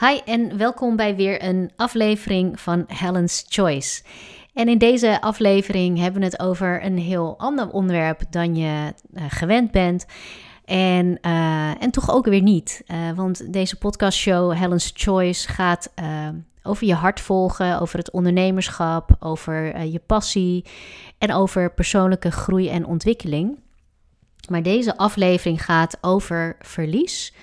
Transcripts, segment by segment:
Hi en welkom bij weer een aflevering van Helen's Choice. En in deze aflevering hebben we het over een heel ander onderwerp dan je uh, gewend bent. En, uh, en toch ook weer niet. Uh, want deze podcastshow Helen's Choice gaat over je hart volgen, over het ondernemerschap, over je passie en over persoonlijke groei en ontwikkeling. Maar deze aflevering gaat over verlies.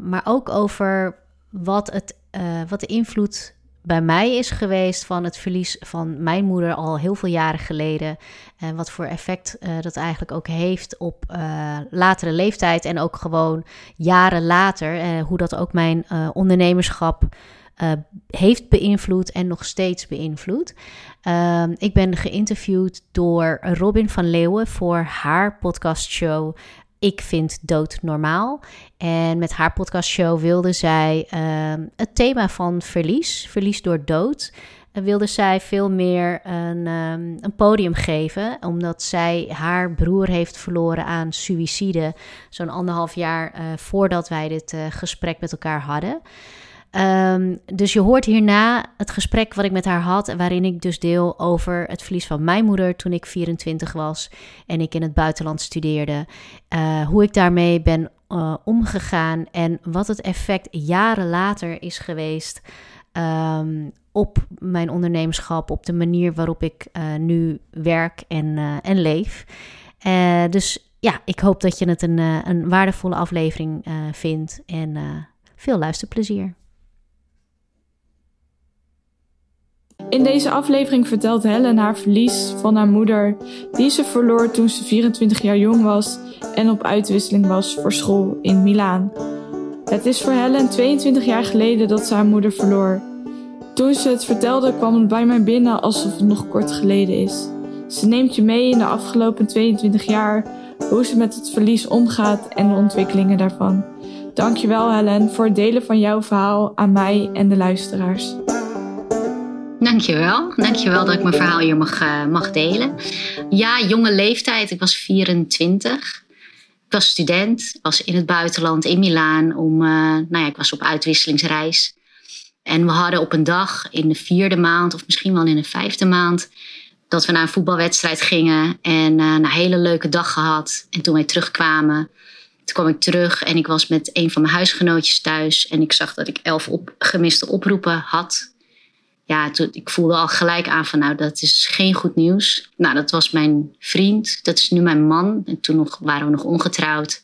maar ook over wat, het, uh, wat de invloed bij mij is geweest van het verlies van mijn moeder al heel veel jaren geleden. En wat voor effect uh, dat eigenlijk ook heeft op uh, latere leeftijd en ook gewoon jaren later. hoe dat ook mijn ondernemerschap heeft beïnvloed en nog steeds beïnvloedt. Ehm, ik ben geïnterviewd door Robin van Leeuwen voor haar podcastshow ik vind dood normaal. En met haar podcastshow wilde zij uh, het thema van verlies, verlies door dood, uh, wilde zij veel meer een, um, een, podium geven. Omdat zij haar broer heeft verloren aan suïcide, zo'n anderhalf jaar uh, voordat wij dit eh, gesprek met elkaar hadden. Um, dus je hoort hierna het gesprek wat ik met haar had, waarin ik dus deel over het verlies van mijn moeder toen ik 24 was en ik in het buitenland studeerde. Uh, hoe ik daarmee ben uh, omgegaan en wat het effect jaren later is geweest um, op mijn ondernemerschap, op de manier waarop ik uh, nu werk en, en leef. dus ja, ik hoop dat je het een, een waardevolle aflevering vindt en veel luisterplezier. In deze aflevering vertelt Helen haar verlies van haar moeder, die ze verloor toen ze 24 jaar jong was en op uitwisseling was voor school in Milaan. Het is voor Helen 22 jaar geleden dat ze haar moeder verloor. Toen ze het vertelde, kwam het bij mij binnen alsof het nog kort geleden is. Ze neemt je mee in de afgelopen 22 jaar hoe ze met het verlies omgaat en de ontwikkelingen daarvan. Dankjewel Helen voor het delen van jouw verhaal aan mij en de luisteraars. Dankjewel. Dankjewel dat ik mijn verhaal hier mag, uh, mag delen. Ja, jonge leeftijd. Ik was 24. Ik was student. was in het buitenland, in Milaan. Om, uh, nou ja, ik was op uitwisselingsreis. En we hadden op een dag in de vierde maand, of misschien wel in de vijfde maand, dat we naar een voetbalwedstrijd gingen. En uh, een hele leuke dag gehad. En toen wij terugkwamen, toen kwam ik terug en ik was met een van mijn huisgenootjes thuis. En ik zag dat ik elf op, gemiste oproepen had ja, ik voelde al gelijk aan van nou, dat is geen goed nieuws. Nou, dat was mijn vriend, dat is nu mijn man. En toen nog, waren we nog ongetrouwd.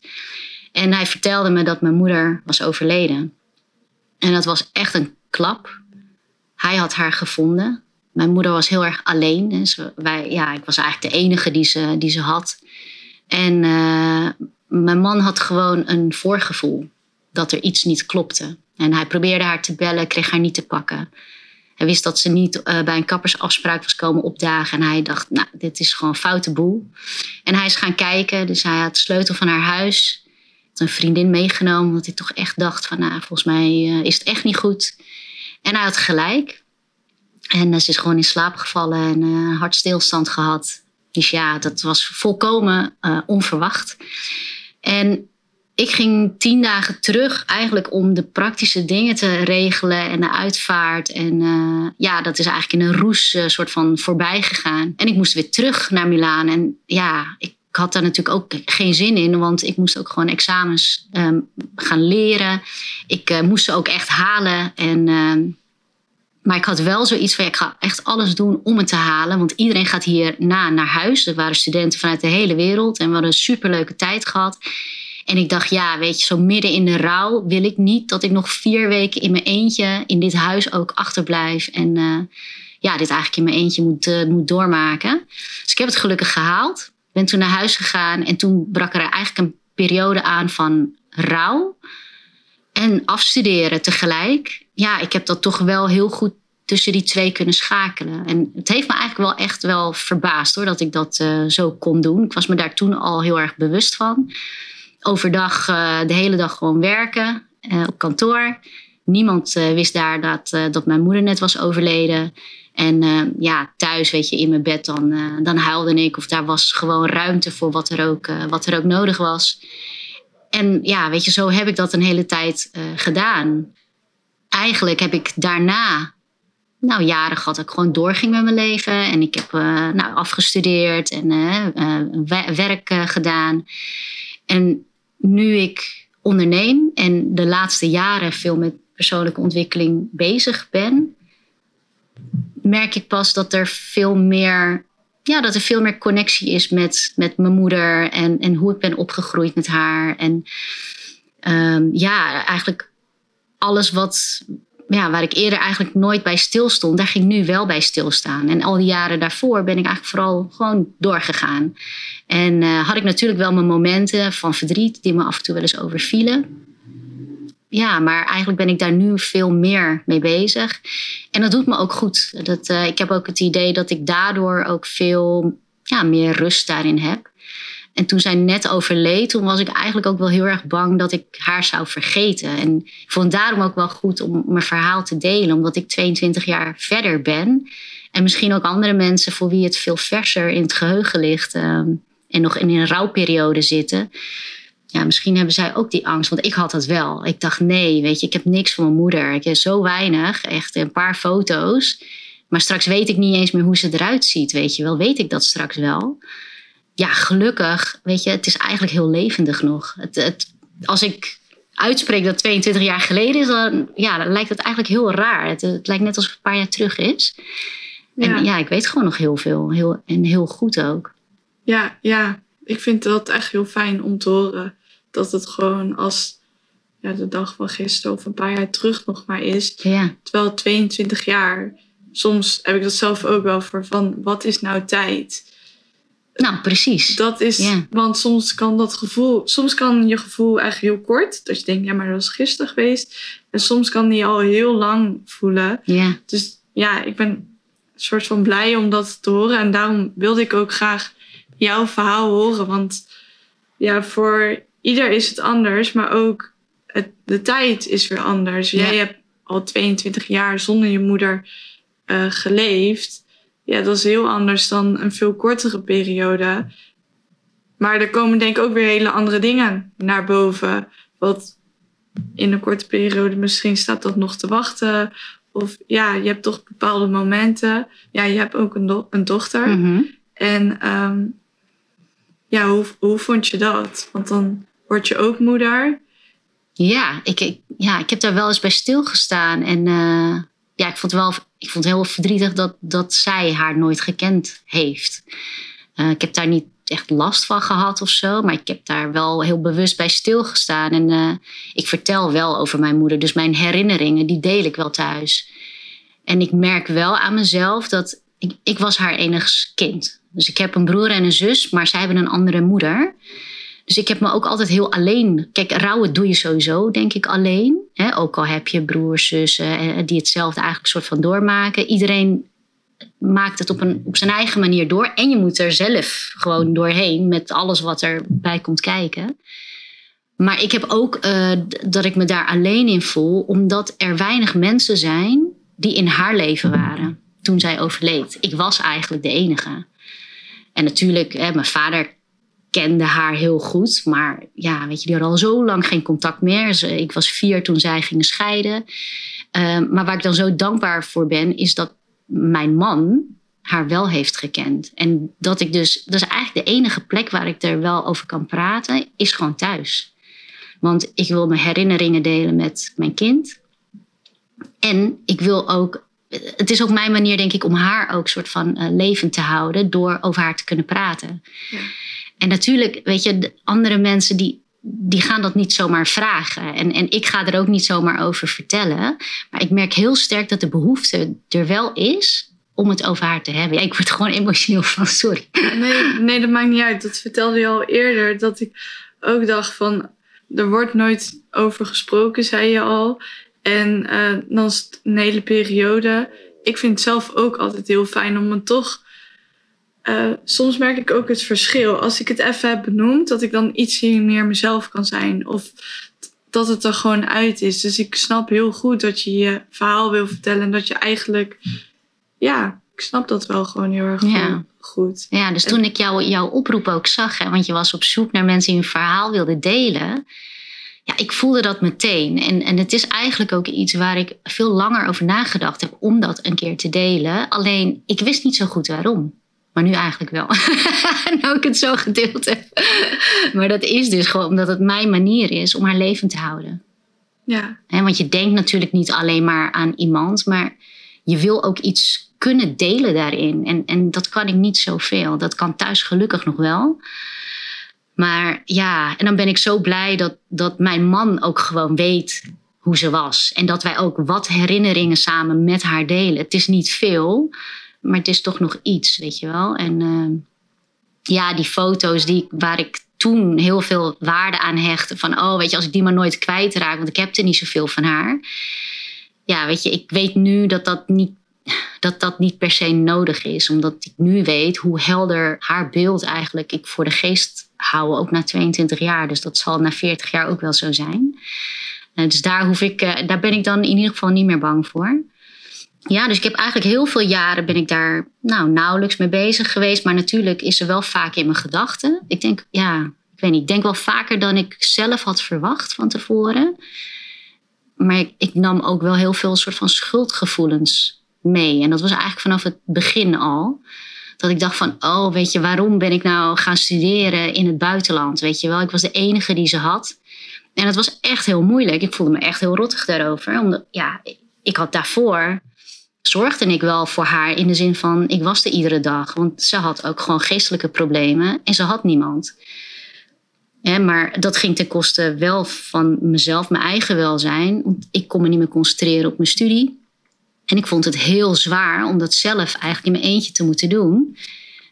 En hij vertelde me dat mijn moeder was overleden. En dat was echt een klap. Hij had haar gevonden. Mijn moeder was heel erg alleen. Wij, ja, ik was eigenlijk de enige die ze, die ze had. En uh, mijn man had gewoon een voorgevoel dat er iets niet klopte. En hij probeerde haar te bellen, kreeg haar niet te pakken. Hij wist dat ze niet uh, bij een kappersafspraak was komen opdagen. En hij dacht, nou, dit is gewoon een foute boel. En hij is gaan kijken. Dus hij had de sleutel van haar huis. Had een vriendin meegenomen. Omdat hij toch echt dacht van, nou, volgens mij uh, is het echt niet goed. En hij had gelijk. En uh, ze is gewoon in slaap gevallen en hartstilstand gehad. Dus ja, dat was volkomen onverwacht. En ik ging tien dagen terug eigenlijk om de praktische dingen te regelen en de uitvaart. En uh, ja, dat is eigenlijk in een roes uh, soort van voorbij gegaan. En ik moest weer terug naar Milaan. En ja, ik had daar natuurlijk ook geen zin in, want ik moest ook gewoon examens um, gaan leren. Ik uh, moest ze ook echt halen. En, ehm, maar ik had wel zoiets van, ik ga echt alles doen om het te halen. Want iedereen gaat hierna naar huis. Er waren studenten vanuit de hele wereld en we hadden een superleuke tijd gehad. En ik dacht, ja, weet je, zo midden in de rouw wil ik niet dat ik nog vier weken in mijn eentje in dit huis ook achterblijf. En uh, ja, dit eigenlijk in mijn eentje moet, uh, moet doormaken. Dus ik heb het gelukkig gehaald. Ben toen naar huis gegaan en toen brak er eigenlijk een periode aan van rouw en afstuderen tegelijk. Ja, ik heb dat toch wel heel goed tussen die twee kunnen schakelen. En het heeft me eigenlijk wel echt wel verbaasd hoor, dat ik dat uh, zo kon doen. Ik was me daar toen al heel erg bewust van overdag uh, de hele dag gewoon werken uh, op kantoor. Niemand uh, wist daar dat, dat mijn moeder net was overleden. En ja, thuis, weet je, in mijn bed, dan, dan huilde ik. Of daar was gewoon ruimte voor wat er ook, wat er ook nodig was. En ja, weet je, zo heb ik dat een hele tijd gedaan. eigenlijk heb ik daarna nou, jaren gehad dat ik gewoon doorging met mijn leven. En ik heb nou, afgestudeerd en werk gedaan. En nu ik onderneem en de laatste jaren veel met persoonlijke ontwikkeling bezig ben, merk ik pas dat er veel meer, ja, dat er veel meer connectie is met, met mijn moeder en, en hoe ik ben opgegroeid met haar. En um, ja, eigenlijk alles wat, ja, waar ik eerder eigenlijk nooit bij stilstond, daar ging ik nu wel bij stilstaan. En al die jaren daarvoor ben ik eigenlijk vooral gewoon doorgegaan. En uh, had ik natuurlijk wel mijn momenten van verdriet die me af en toe wel eens overvielen. Ja, maar eigenlijk ben ik daar nu veel meer mee bezig. En dat doet me ook goed. Dat, uh, ik heb ook het idee dat ik daardoor ook veel ja, meer rust daarin heb. En toen zij net overleed, toen was ik eigenlijk ook wel heel erg bang dat ik haar zou vergeten. En ik vond daarom ook wel goed om mijn verhaal te delen, omdat ik 22 jaar verder ben. En misschien ook andere mensen voor wie het veel verser in het geheugen ligt um, en nog in een rouwperiode zitten. Ja, misschien hebben zij ook die angst, want ik had dat wel. Ik dacht, nee, weet je, ik heb niks van mijn moeder. Ik heb zo weinig, echt een paar foto's. Maar straks weet ik niet eens meer hoe ze eruit ziet, weet je wel. Weet ik dat straks wel ja, gelukkig, weet je, het is eigenlijk heel levendig nog. Het, het, als ik uitspreek dat 22 jaar geleden is, dan, ja, dan lijkt het eigenlijk heel raar. Het, het lijkt net alsof het een paar jaar terug is. Ja. En ja, ik weet gewoon nog heel veel. Heel, en heel goed ook. Ja, ja, ik vind dat echt heel fijn om te horen. Dat het gewoon als ja, de dag van gisteren of een paar jaar terug nog maar is. Ja. Terwijl 22 jaar, soms heb ik dat zelf ook wel voor van wat is nou tijd? Nou, precies. Dat is, want soms kan dat gevoel, soms kan je gevoel eigenlijk heel kort. Dat je denkt, ja, maar dat was gisteren geweest. En soms kan die al heel lang voelen. Ja, Dus ja, ik ben een soort van blij om dat te horen. En daarom wilde ik ook graag jouw verhaal horen. Want ja, voor ieder is het anders. Maar ook het, de tijd is weer anders. Jij hebt al 22 jaar zonder je moeder eh, geleefd. Ja, dat is heel anders dan een veel kortere periode. Maar er komen denk ik ook weer hele andere dingen naar boven. Wat in een korte periode misschien staat dat nog te wachten. Of ja, je hebt toch bepaalde momenten. Ja, je hebt ook een, do- een dochter. Mhm. En ehm, ja, hoe, hoe vond je dat? Want dan word je ook moeder. ja, ik, ik, ja, ik heb daar wel eens bij stilgestaan. En eh, ja, ik vond, wel, ik vond het heel verdrietig dat, dat zij haar nooit gekend heeft. Eh, ik heb daar niet echt last van gehad of zo. Maar ik heb daar wel heel bewust bij stilgestaan. En eh, ik vertel wel over mijn moeder. Dus mijn herinneringen, die deel ik wel thuis. En ik merk wel aan mezelf dat ik, ik was haar enig kind. Dus ik heb een broer en een zus, maar zij hebben een andere moeder. Dus ik heb me ook altijd heel alleen. Kijk, rouwen doe je sowieso, denk ik, alleen. Ook al heb je broers, zussen eh, die hetzelfde eigenlijk soort van doormaken. Iedereen maakt het op, een, op zijn eigen manier door. En je moet er zelf gewoon doorheen met alles wat erbij komt kijken. Maar ik heb ook eh, dat ik me daar alleen in voel, omdat er weinig mensen zijn die in haar leven waren toen zij overleed. Ik was eigenlijk de enige. En natuurlijk, hè, mijn vader kende haar heel goed. Maar ja, weet je, die hadden al zo lang geen contact meer. Ze- Ik was vier toen zij gingen scheiden. Ehm, maar waar ik dan zo dankbaar voor ben, is dat mijn man haar wel heeft gekend. En dat ik dus, dat is eigenlijk de enige plek waar ik er wel over kan praten, is gewoon thuis. Want ik wil mijn herinneringen delen met mijn kind. En ik wil ook, het is ook mijn manier, denk ik, om haar ook soort van eh, levend te houden door over haar te kunnen praten. Ja. En natuurlijk, weet je, de andere mensen die, die gaan dat niet zomaar vragen. En, en ik ga er ook niet zomaar over vertellen. Maar ik merk heel sterk dat de behoefte er wel is om het over haar te hebben. Ja, ik word gewoon emotioneel van, sorry. Nee, nee, dat maakt niet uit. Dat vertelde je al eerder. Dat ik ook dacht van... Er wordt nooit over gesproken, zei je al. En eh, dan is het een hele periode. Ik vind het zelf ook altijd heel fijn om het toch... eh, soms merk ik ook het verschil. Als ik het even heb benoemd, dat ik dan iets meer mezelf kan zijn. Of dat het er gewoon uit is. Dus ik snap heel goed dat je je verhaal wil vertellen. En dat je eigenlijk... Ja, ik snap dat wel gewoon heel erg Ja. goed. Ja, dus toen ik jou, jouw oproep ook zag, hè, want je was op zoek naar mensen die hun verhaal wilden delen. ja, ik voelde dat meteen. En, en het is eigenlijk ook iets waar ik veel langer over nagedacht heb om dat een keer te delen. Alleen ik wist niet zo goed waarom. Maar nu eigenlijk wel. nou ik het zo gedeeld heb. maar dat is dus gewoon omdat het mijn manier is om haar leven te houden. Ja. want je denkt natuurlijk niet alleen maar aan iemand, maar je wil ook iets kunnen delen daarin. En, en dat kan ik niet zoveel. Dat kan thuis gelukkig nog wel. Maar ja, en dan ben ik zo blij dat, dat mijn man ook gewoon weet hoe ze was. En dat wij ook wat herinneringen samen met haar delen. Het is niet veel, maar het is toch nog iets, weet je wel. En uh, ja, die foto's die, waar ik toen heel veel waarde aan hechtte. Van, oh, weet je, als ik die maar nooit kwijtraak, want ik heb er niet zoveel van haar. Ja, weet je, ik weet nu dat dat niet, dat dat niet per se nodig is. Omdat ik nu weet hoe helder haar beeld eigenlijk ik voor de geest hou, ook na 22 jaar. Dus dat zal na 40 jaar ook wel zo zijn. Uh, dus daar, hoef ik, uh, daar ben ik dan in ieder geval niet meer bang voor. Ja, dus ik heb eigenlijk heel veel jaren ben ik daar nou, nauwelijks mee bezig geweest. Maar natuurlijk is ze wel vaak in mijn gedachten. Ik denk, ja, ik weet niet. Ik denk wel vaker dan ik zelf had verwacht van tevoren. Maar ik, ik nam ook wel heel veel soort van schuldgevoelens mee. En dat was eigenlijk vanaf het begin al. Dat ik dacht van, oh, weet je, waarom ben ik nou gaan studeren in het buitenland? Weet je wel, ik was de enige die ze had. En het was echt heel moeilijk. Ik voelde me echt heel rottig daarover. Omdat, ja, ik had daarvoor zorgde ik wel voor haar in de zin van ik was er iedere dag. Want ze had ook gewoon geestelijke problemen en ze had niemand. maar dat ging ten koste wel van mezelf, mijn eigen welzijn. Want ik kon me niet meer concentreren op mijn studie. En ik vond het heel zwaar om dat zelf eigenlijk in mijn eentje te moeten doen.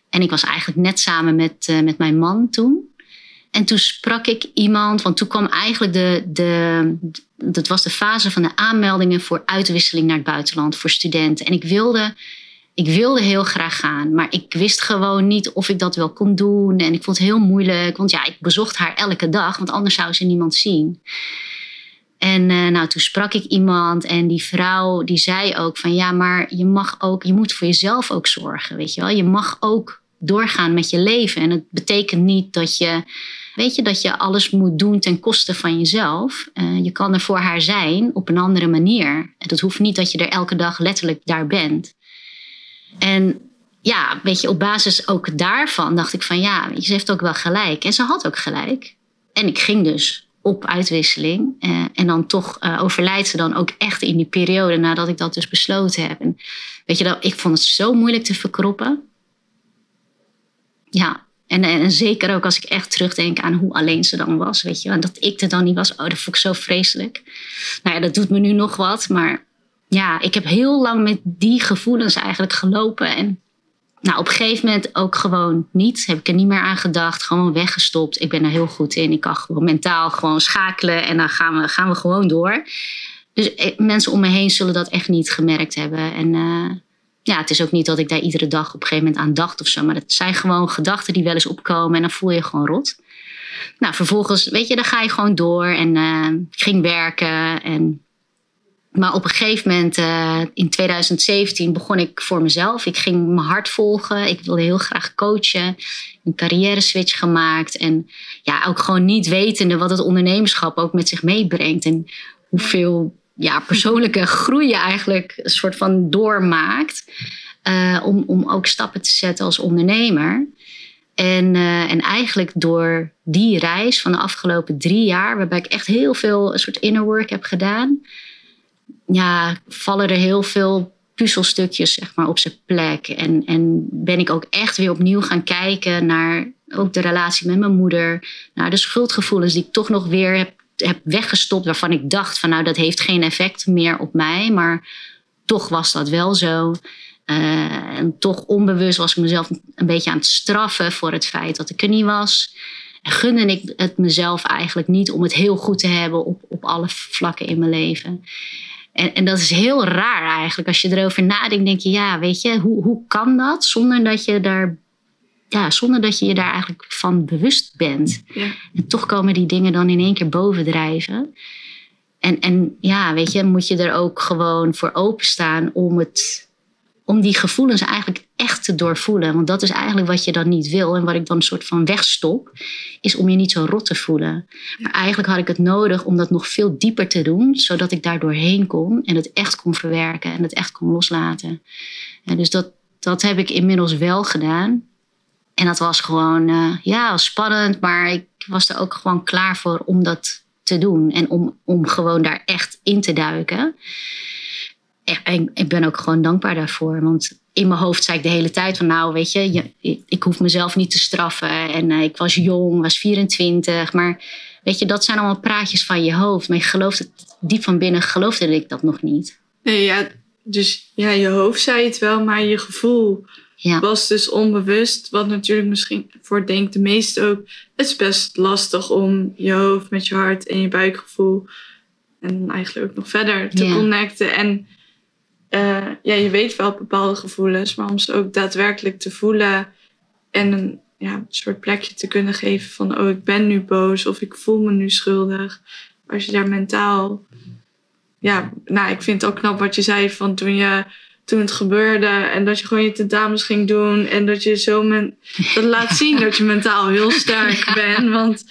En ik was eigenlijk net samen met, uh, met mijn man toen. En toen sprak ik iemand, want toen kwam eigenlijk de, de, dat was de fase van de aanmeldingen voor uitwisseling naar het buitenland voor studenten. En ik wilde, ik wilde heel graag gaan, maar ik wist gewoon niet of ik dat wel kon doen. En ik vond het heel moeilijk, want ja, ik bezocht haar elke dag, want anders zou ze niemand zien. En uh, nou, toen sprak ik iemand en die vrouw die zei ook van ja, maar je mag ook, je moet voor jezelf ook zorgen, weet je wel. Je mag ook doorgaan met je leven. En het betekent niet dat je Weet je dat je alles moet doen ten koste van jezelf? Uh, je kan er voor haar zijn op een andere manier. Dat hoeft niet dat je er elke dag letterlijk daar bent. En ja, weet je, op basis ook daarvan dacht ik van ja, ze heeft ook wel gelijk. En ze had ook gelijk. En ik ging dus op uitwisseling. Uh, en dan toch uh, overlijdt ze dan ook echt in die periode nadat ik dat dus besloten heb. Weet je, dat, ik vond het zo moeilijk te verkroppen. Ja, en, zeker ook als ik echt terugdenk aan hoe alleen ze dan was, weet je. En dat ik er dan niet was, oh, dat vond ik zo vreselijk. Nou ja, dat doet me nu nog wat. Maar ja, ik heb heel lang met die gevoelens eigenlijk gelopen. En nou, op een gegeven moment ook gewoon niet. Heb ik er niet meer aan gedacht. Gewoon weggestopt. Ik ben er heel goed in. Ik kan gewoon mentaal gewoon schakelen. En dan gaan we, gaan we gewoon door. Dus eh, mensen om me heen zullen dat echt niet gemerkt hebben. En uh, ja, het is ook niet dat ik daar iedere dag op een gegeven moment aan dacht of zo. Maar het zijn gewoon gedachten die wel eens opkomen en dan voel je gewoon rot. Nou, vervolgens, weet je, dan ga je gewoon door en uh, ging werken. En, maar op een gegeven moment, uh, in 2017, begon ik voor mezelf. Ik ging mijn hart volgen. Ik wilde heel graag coachen. Een carrière switch gemaakt. En ja, ook gewoon niet wetende wat het ondernemerschap ook met zich meebrengt. En hoeveel ja, persoonlijke groei je eigenlijk een soort van doormaakt. Uh, om, om ook stappen te zetten als ondernemer. En, uh, en eigenlijk door die reis van de afgelopen drie jaar, waarbij ik echt heel veel een soort inner work heb gedaan, ja, vallen er heel veel puzzelstukjes zeg maar, op zijn plek. En, en ben ik ook echt weer opnieuw gaan kijken naar ook de relatie met mijn moeder, naar de schuldgevoelens die ik toch nog weer heb heb weggestopt waarvan ik dacht van nou dat heeft geen effect meer op mij. Maar toch was dat wel zo. Uh, en toch onbewust was ik mezelf een beetje aan het straffen voor het feit dat ik er niet was. En gunde ik het mezelf eigenlijk niet om het heel goed te hebben op, op alle vlakken in mijn leven. En, en dat is heel raar eigenlijk. Als je erover nadenkt, denk je, ja, weet je, hoe, hoe kan dat zonder dat je daar ja, zonder dat je je daar eigenlijk van bewust bent. Ja. En toch komen die dingen dan in één keer bovendrijven. En, en ja, weet je, moet je er ook gewoon voor openstaan om het, om die gevoelens eigenlijk echt te doorvoelen. Want dat is eigenlijk wat je dan niet wil. En wat ik dan een soort van wegstop, is om je niet zo rot te voelen. Maar eigenlijk had ik het nodig om dat nog veel dieper te doen, zodat ik daar doorheen kon en het echt kon verwerken en het echt kon loslaten. En dus dat, dat heb ik inmiddels wel gedaan. En dat was gewoon, uh, ja, spannend, maar ik was er ook gewoon klaar voor om dat te doen en om, om gewoon daar echt in te duiken en ik ben ook gewoon dankbaar daarvoor. Want in mijn hoofd zei ik de hele tijd van nou weet je, je ik hoef mezelf niet te straffen. En uh, ik was jong, was 24. Maar weet je, dat zijn allemaal praatjes van je hoofd. Maar het diep van binnen, geloofde ik dat nog niet. Nee, ja, dus ja, je hoofd zei het wel, maar je gevoel ja. was dus onbewust. Wat natuurlijk misschien voor denk de meesten ook. Het is best lastig om je hoofd met je hart en je buikgevoel. En eigenlijk ook nog verder te connecten. En uh, ja, je weet wel bepaalde gevoelens, maar om ze ook daadwerkelijk te voelen en een ja, soort plekje te kunnen geven van, oh, ik ben nu boos of ik voel me nu schuldig. Als je daar mentaal, ja, nou, ik vind het ook knap wat je zei van toen je toen het gebeurde en dat je gewoon je tentamens ging doen en dat je zo men, dat laat zien dat je mentaal heel sterk bent. Want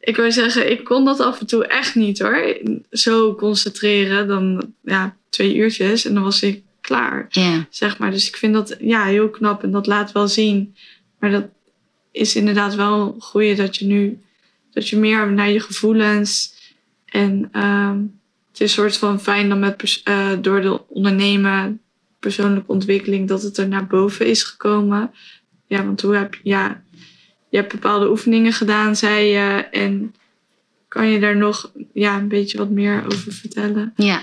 ik wil zeggen, ik kon dat af en toe echt niet hoor. Zo concentreren, dan ja, twee uurtjes en dan was ik klaar. Yeah. Zeg maar. Dus ik vind dat ja, heel knap en dat laat wel zien. Maar dat is inderdaad wel goed dat je nu dat je meer naar je gevoelens en um, het is een soort van fijn dan met uh, door de ondernemen persoonlijke ontwikkeling dat het er naar boven is gekomen. Ja, want hoe heb ja, je hebt bepaalde oefeningen gedaan, zei je. En kan je daar nog ja, een beetje wat meer over vertellen? Ja.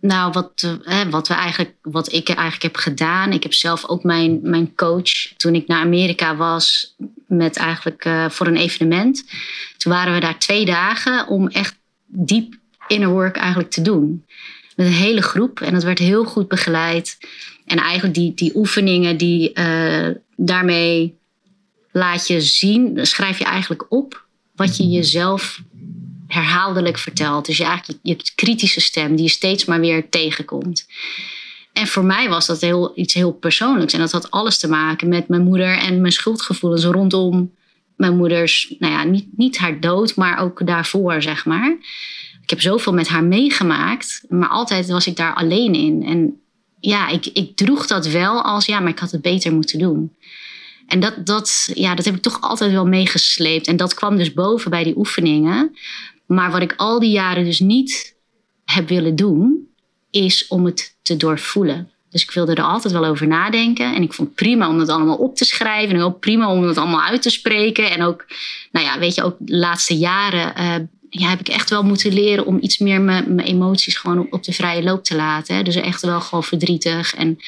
Nou, wat, eh, wat, we eigenlijk, wat ik eigenlijk heb gedaan. Ik heb zelf ook mijn, mijn coach. Toen ik naar Amerika was met eigenlijk uh, voor een evenement. Toen waren we daar twee dagen om echt diep inner work eigenlijk te doen met een hele groep. En dat werd heel goed begeleid. En eigenlijk die, die oefeningen, die, uh, daarmee laat je zien, schrijf je eigenlijk op wat je jezelf herhaaldelijk vertelt. Dus je, eigenlijk je, kritische stem die je steeds maar weer tegenkomt. En voor mij was dat heel, iets heel persoonlijks. En dat had alles te maken met mijn moeder en mijn schuldgevoelens rondom mijn moeders, nou ja, niet, niet haar dood, maar ook daarvoor, zeg maar ik heb zoveel met haar meegemaakt, maar altijd was ik daar alleen in. En ja, ik, ik droeg dat wel als ja, maar ik had het beter moeten doen. En dat, dat, ja, dat heb ik toch altijd wel meegesleept. En dat kwam dus boven bij die oefeningen. Maar wat ik al die jaren dus niet heb willen doen, is om het te doorvoelen. Dus ik wilde er altijd wel over nadenken. En ik vond het prima om het allemaal op te schrijven. En ook prima om het allemaal uit te spreken. En ook, nou ja, weet je, ook de laatste jaren uh, ja, heb ik echt wel moeten leren om iets meer mijn, mijn emoties gewoon op, de vrije loop te laten. Hè. Dus echt wel gewoon verdrietig. En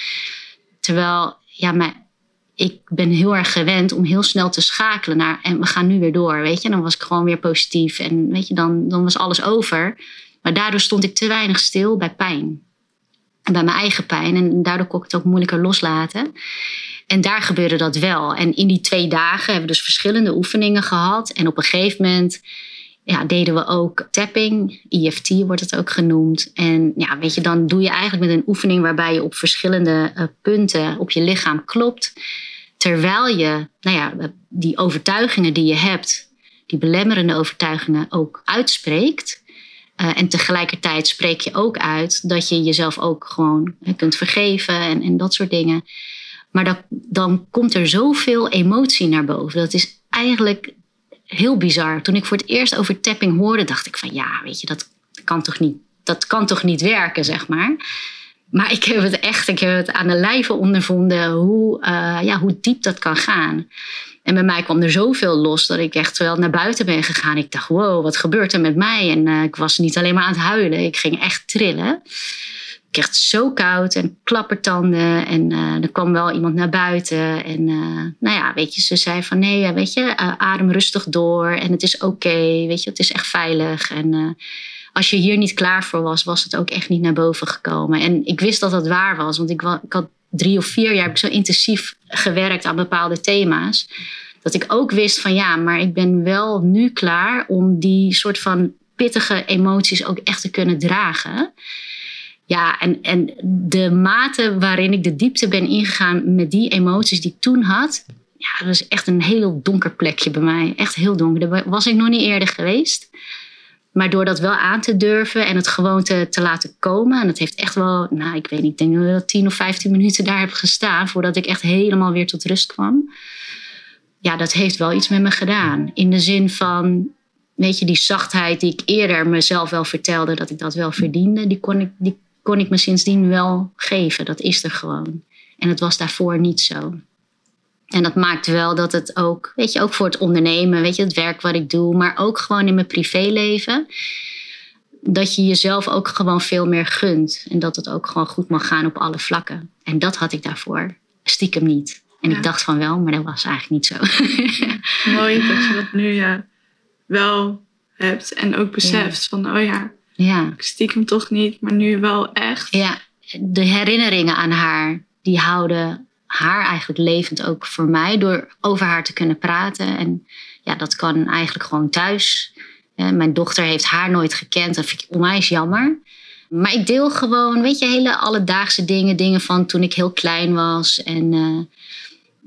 terwijl, ja, maar ik ben heel erg gewend om heel snel te schakelen naar en we gaan nu weer door, weet je. Dan was ik gewoon weer positief en weet je, dan, dan was alles over. Maar daardoor stond ik te weinig stil bij pijn. Bij mijn eigen pijn. En daardoor kon ik het ook moeilijker loslaten. En daar gebeurde dat wel. En in die twee dagen hebben we dus verschillende oefeningen gehad. En op een gegeven moment ja, deden we ook tapping, EFT wordt het ook genoemd. En ja, weet je, dan doe je eigenlijk met een oefening waarbij je op verschillende uh, punten op je lichaam klopt. Terwijl je, nou ja, die overtuigingen die je hebt, die belemmerende overtuigingen ook uitspreekt. Uh, en tegelijkertijd spreek je ook uit dat je jezelf ook gewoon kunt vergeven en, en dat soort dingen. Maar dat, dan komt er zoveel emotie naar boven. Dat is eigenlijk heel bizar. Toen ik voor het eerst over tapping hoorde, dacht ik van ja, weet je, dat kan toch niet, dat kan toch niet werken, zeg maar. Maar ik heb het echt, ik heb het aan de lijve ondervonden hoe, uh, ja, hoe diep dat kan gaan. En bij mij kwam er zoveel los dat ik echt wel naar buiten ben gegaan. Ik dacht, wow, wat gebeurt er met mij? En uh, ik was niet alleen maar aan het huilen, ik ging echt trillen kreeg het zo koud en klappertanden. En uh, er kwam wel iemand naar buiten. En uh, nou ja, weet je, ze zei van nee, weet je, uh, adem rustig door. En het is oké, weet je, het is echt veilig. En als je hier niet klaar voor was, was het ook echt niet naar boven gekomen. En ik wist dat dat waar was, want ik, ik had drie of vier jaar zo intensief gewerkt aan bepaalde thema's. Dat ik ook wist van ja, maar ik ben wel nu klaar om die soort van pittige emoties ook echt te kunnen dragen. Ja, en, en de mate waarin ik de diepte ben ingegaan met die emoties die ik toen had. Ja, dat was echt een heel donker plekje bij mij. Echt heel donker. Daar was ik nog niet eerder geweest. Maar door dat wel aan te durven en het gewoon te, te laten komen. En dat heeft echt wel, nou ik weet niet, ik denk dat ik wel 10 of 15 minuten daar heb gestaan. Voordat ik echt helemaal weer tot rust kwam. Ja, dat heeft wel iets met me gedaan. In de zin van, weet je, die zachtheid die ik eerder mezelf wel vertelde dat ik dat wel verdiende. Die kon ik, die kon ik me sindsdien wel geven. Dat is er gewoon. En het was daarvoor niet zo. En dat maakt wel dat het ook, weet je, ook voor het ondernemen, weet je, het werk wat ik doe, maar ook gewoon in mijn privéleven, dat je jezelf ook gewoon veel meer gunt. En dat het ook gewoon goed mag gaan op alle vlakken. En dat had ik daarvoor stiekem niet. En ik dacht van wel, maar dat was eigenlijk niet zo. Mooi dat je dat nu ja, wel hebt en ook beseft van, oh ja, ja, ik stiekem toch niet, maar nu wel echt. ja, de herinneringen aan haar, die houden haar eigenlijk levend ook voor mij door over haar te kunnen praten. En ja, dat kan eigenlijk gewoon thuis. Mijn dochter heeft haar nooit gekend. Dat vind ik onwijs jammer. Maar ik deel gewoon, weet je, hele alledaagse dingen. Dingen van toen ik heel klein was. En eh,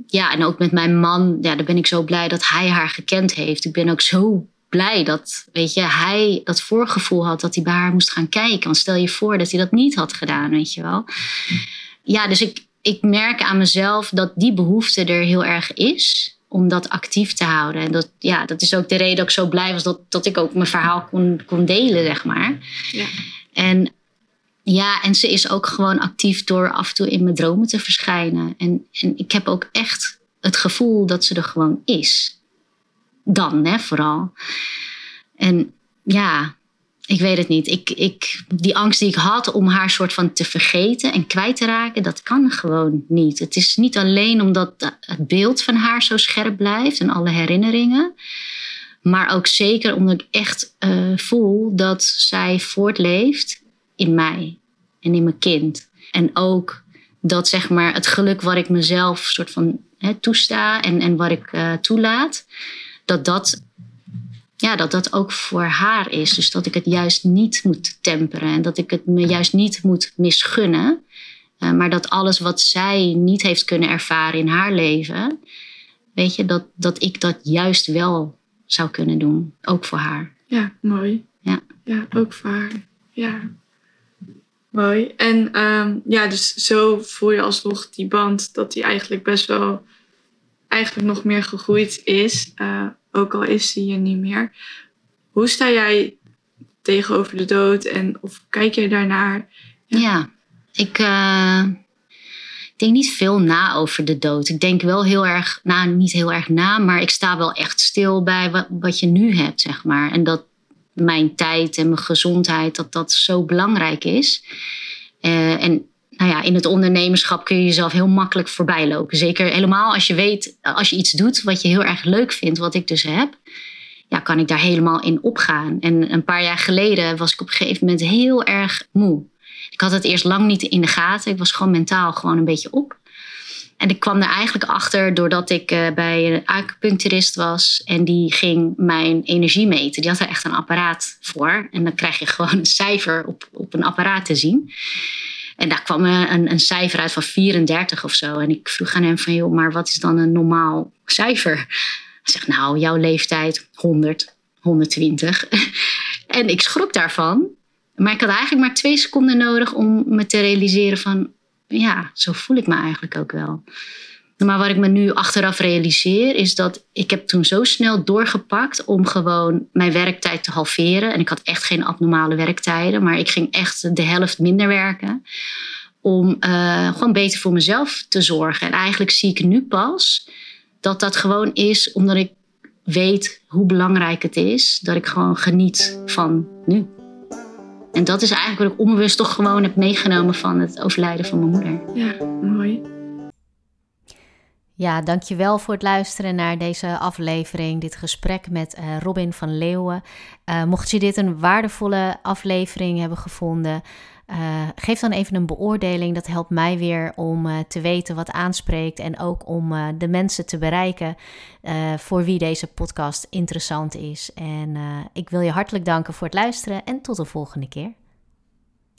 ja, en ook met mijn man. Ja, daar ben ik zo blij dat hij haar gekend heeft. Ik ben ook zo blij dat, weet je, hij dat voorgevoel had dat hij bij haar moest gaan kijken. Want stel je voor dat hij dat niet had gedaan, weet je wel. Ja, dus ik, ik merk aan mezelf dat die behoefte er heel erg is om dat actief te houden. En dat, ja, dat is ook de reden dat ik zo blij was dat, dat ik ook mijn verhaal kon, kon delen, zeg maar. Ja. En ja, en ze is ook gewoon actief door af en toe in mijn dromen te verschijnen. En, en ik heb ook echt het gevoel dat ze er gewoon is. Dan, hè, vooral. En ja, ik weet het niet. Ik, ik, die angst die ik had om haar soort van te vergeten en kwijt te raken, dat kan gewoon niet. Het is niet alleen omdat het beeld van haar zo scherp blijft en alle herinneringen. Maar ook zeker omdat ik echt eh, voel dat zij voortleeft in mij en in mijn kind. En ook dat zeg maar het geluk wat ik mezelf soort van toesta en, en wat ik eh, toelaat, dat dat ja, dat dat ook voor haar is. Dus dat ik het juist niet moet temperen en dat ik het me juist niet moet misgunnen. Uh, maar dat alles wat zij niet heeft kunnen ervaren in haar leven, weet je, dat, dat ik dat juist wel zou kunnen doen. Ook voor haar. Ja, mooi. Ja. Ja, ook voor haar. Ja. Mooi. En ehm, ja, dus zo voel je alsnog die band dat die eigenlijk best wel eigenlijk nog meer gegroeid is. Uh, ook al is ze hier niet meer. Hoe sta jij tegenover de dood en of kijk jij daarnaar? Ja, ik, uh, ik denk niet veel na over de dood. Ik denk wel heel erg, nou niet heel erg na, maar ik sta wel echt stil bij wat, je nu hebt, zeg maar. En dat mijn tijd en mijn gezondheid, dat dat zo belangrijk is. Uh, en nou ja, in het ondernemerschap kun je jezelf heel makkelijk voorbij lopen. Zeker helemaal als je weet, als je iets doet wat je heel erg leuk vindt, wat ik dus heb, ja, kan ik daar helemaal in opgaan. En een paar jaar geleden was ik op een gegeven moment heel erg moe. Ik had het eerst lang niet in de gaten. Ik was gewoon mentaal gewoon een beetje op. En ik kwam er eigenlijk achter doordat ik uh, bij een acupuncturist was. En die ging mijn energie meten. Die had er echt een apparaat voor. En dan krijg je gewoon een cijfer op, op een apparaat te zien. En daar kwam een, een cijfer uit van 34 of zo. En ik vroeg aan hem van, joh, maar wat is dan een normaal cijfer? Hij zegt, nou, jouw leeftijd 100, 120. en ik schrok daarvan. Maar ik had eigenlijk maar twee seconden nodig om me te realiseren van, ja, zo voel ik me eigenlijk ook wel. Maar wat ik me nu achteraf realiseer is dat ik heb toen zo snel doorgepakt om gewoon mijn werktijd te halveren. En ik had echt geen abnormale werktijden, maar ik ging echt de helft minder werken. Om uh, gewoon beter voor mezelf te zorgen. En eigenlijk zie ik nu pas dat dat gewoon is omdat ik weet hoe belangrijk het is. Dat ik gewoon geniet van nu. En dat is eigenlijk wat ik onbewust toch gewoon heb meegenomen van het overlijden van mijn moeder. Ja, mooi. Ja, dankjewel voor het luisteren naar deze aflevering, dit gesprek met uh, Robin van Leeuwen. Uh, mocht je dit een waardevolle aflevering hebben gevonden, uh, geef dan even een beoordeling. Dat helpt mij weer om te weten wat aanspreekt en ook om de mensen te bereiken voor wie deze podcast interessant is. En ik wil je hartelijk danken voor het luisteren en tot de volgende keer.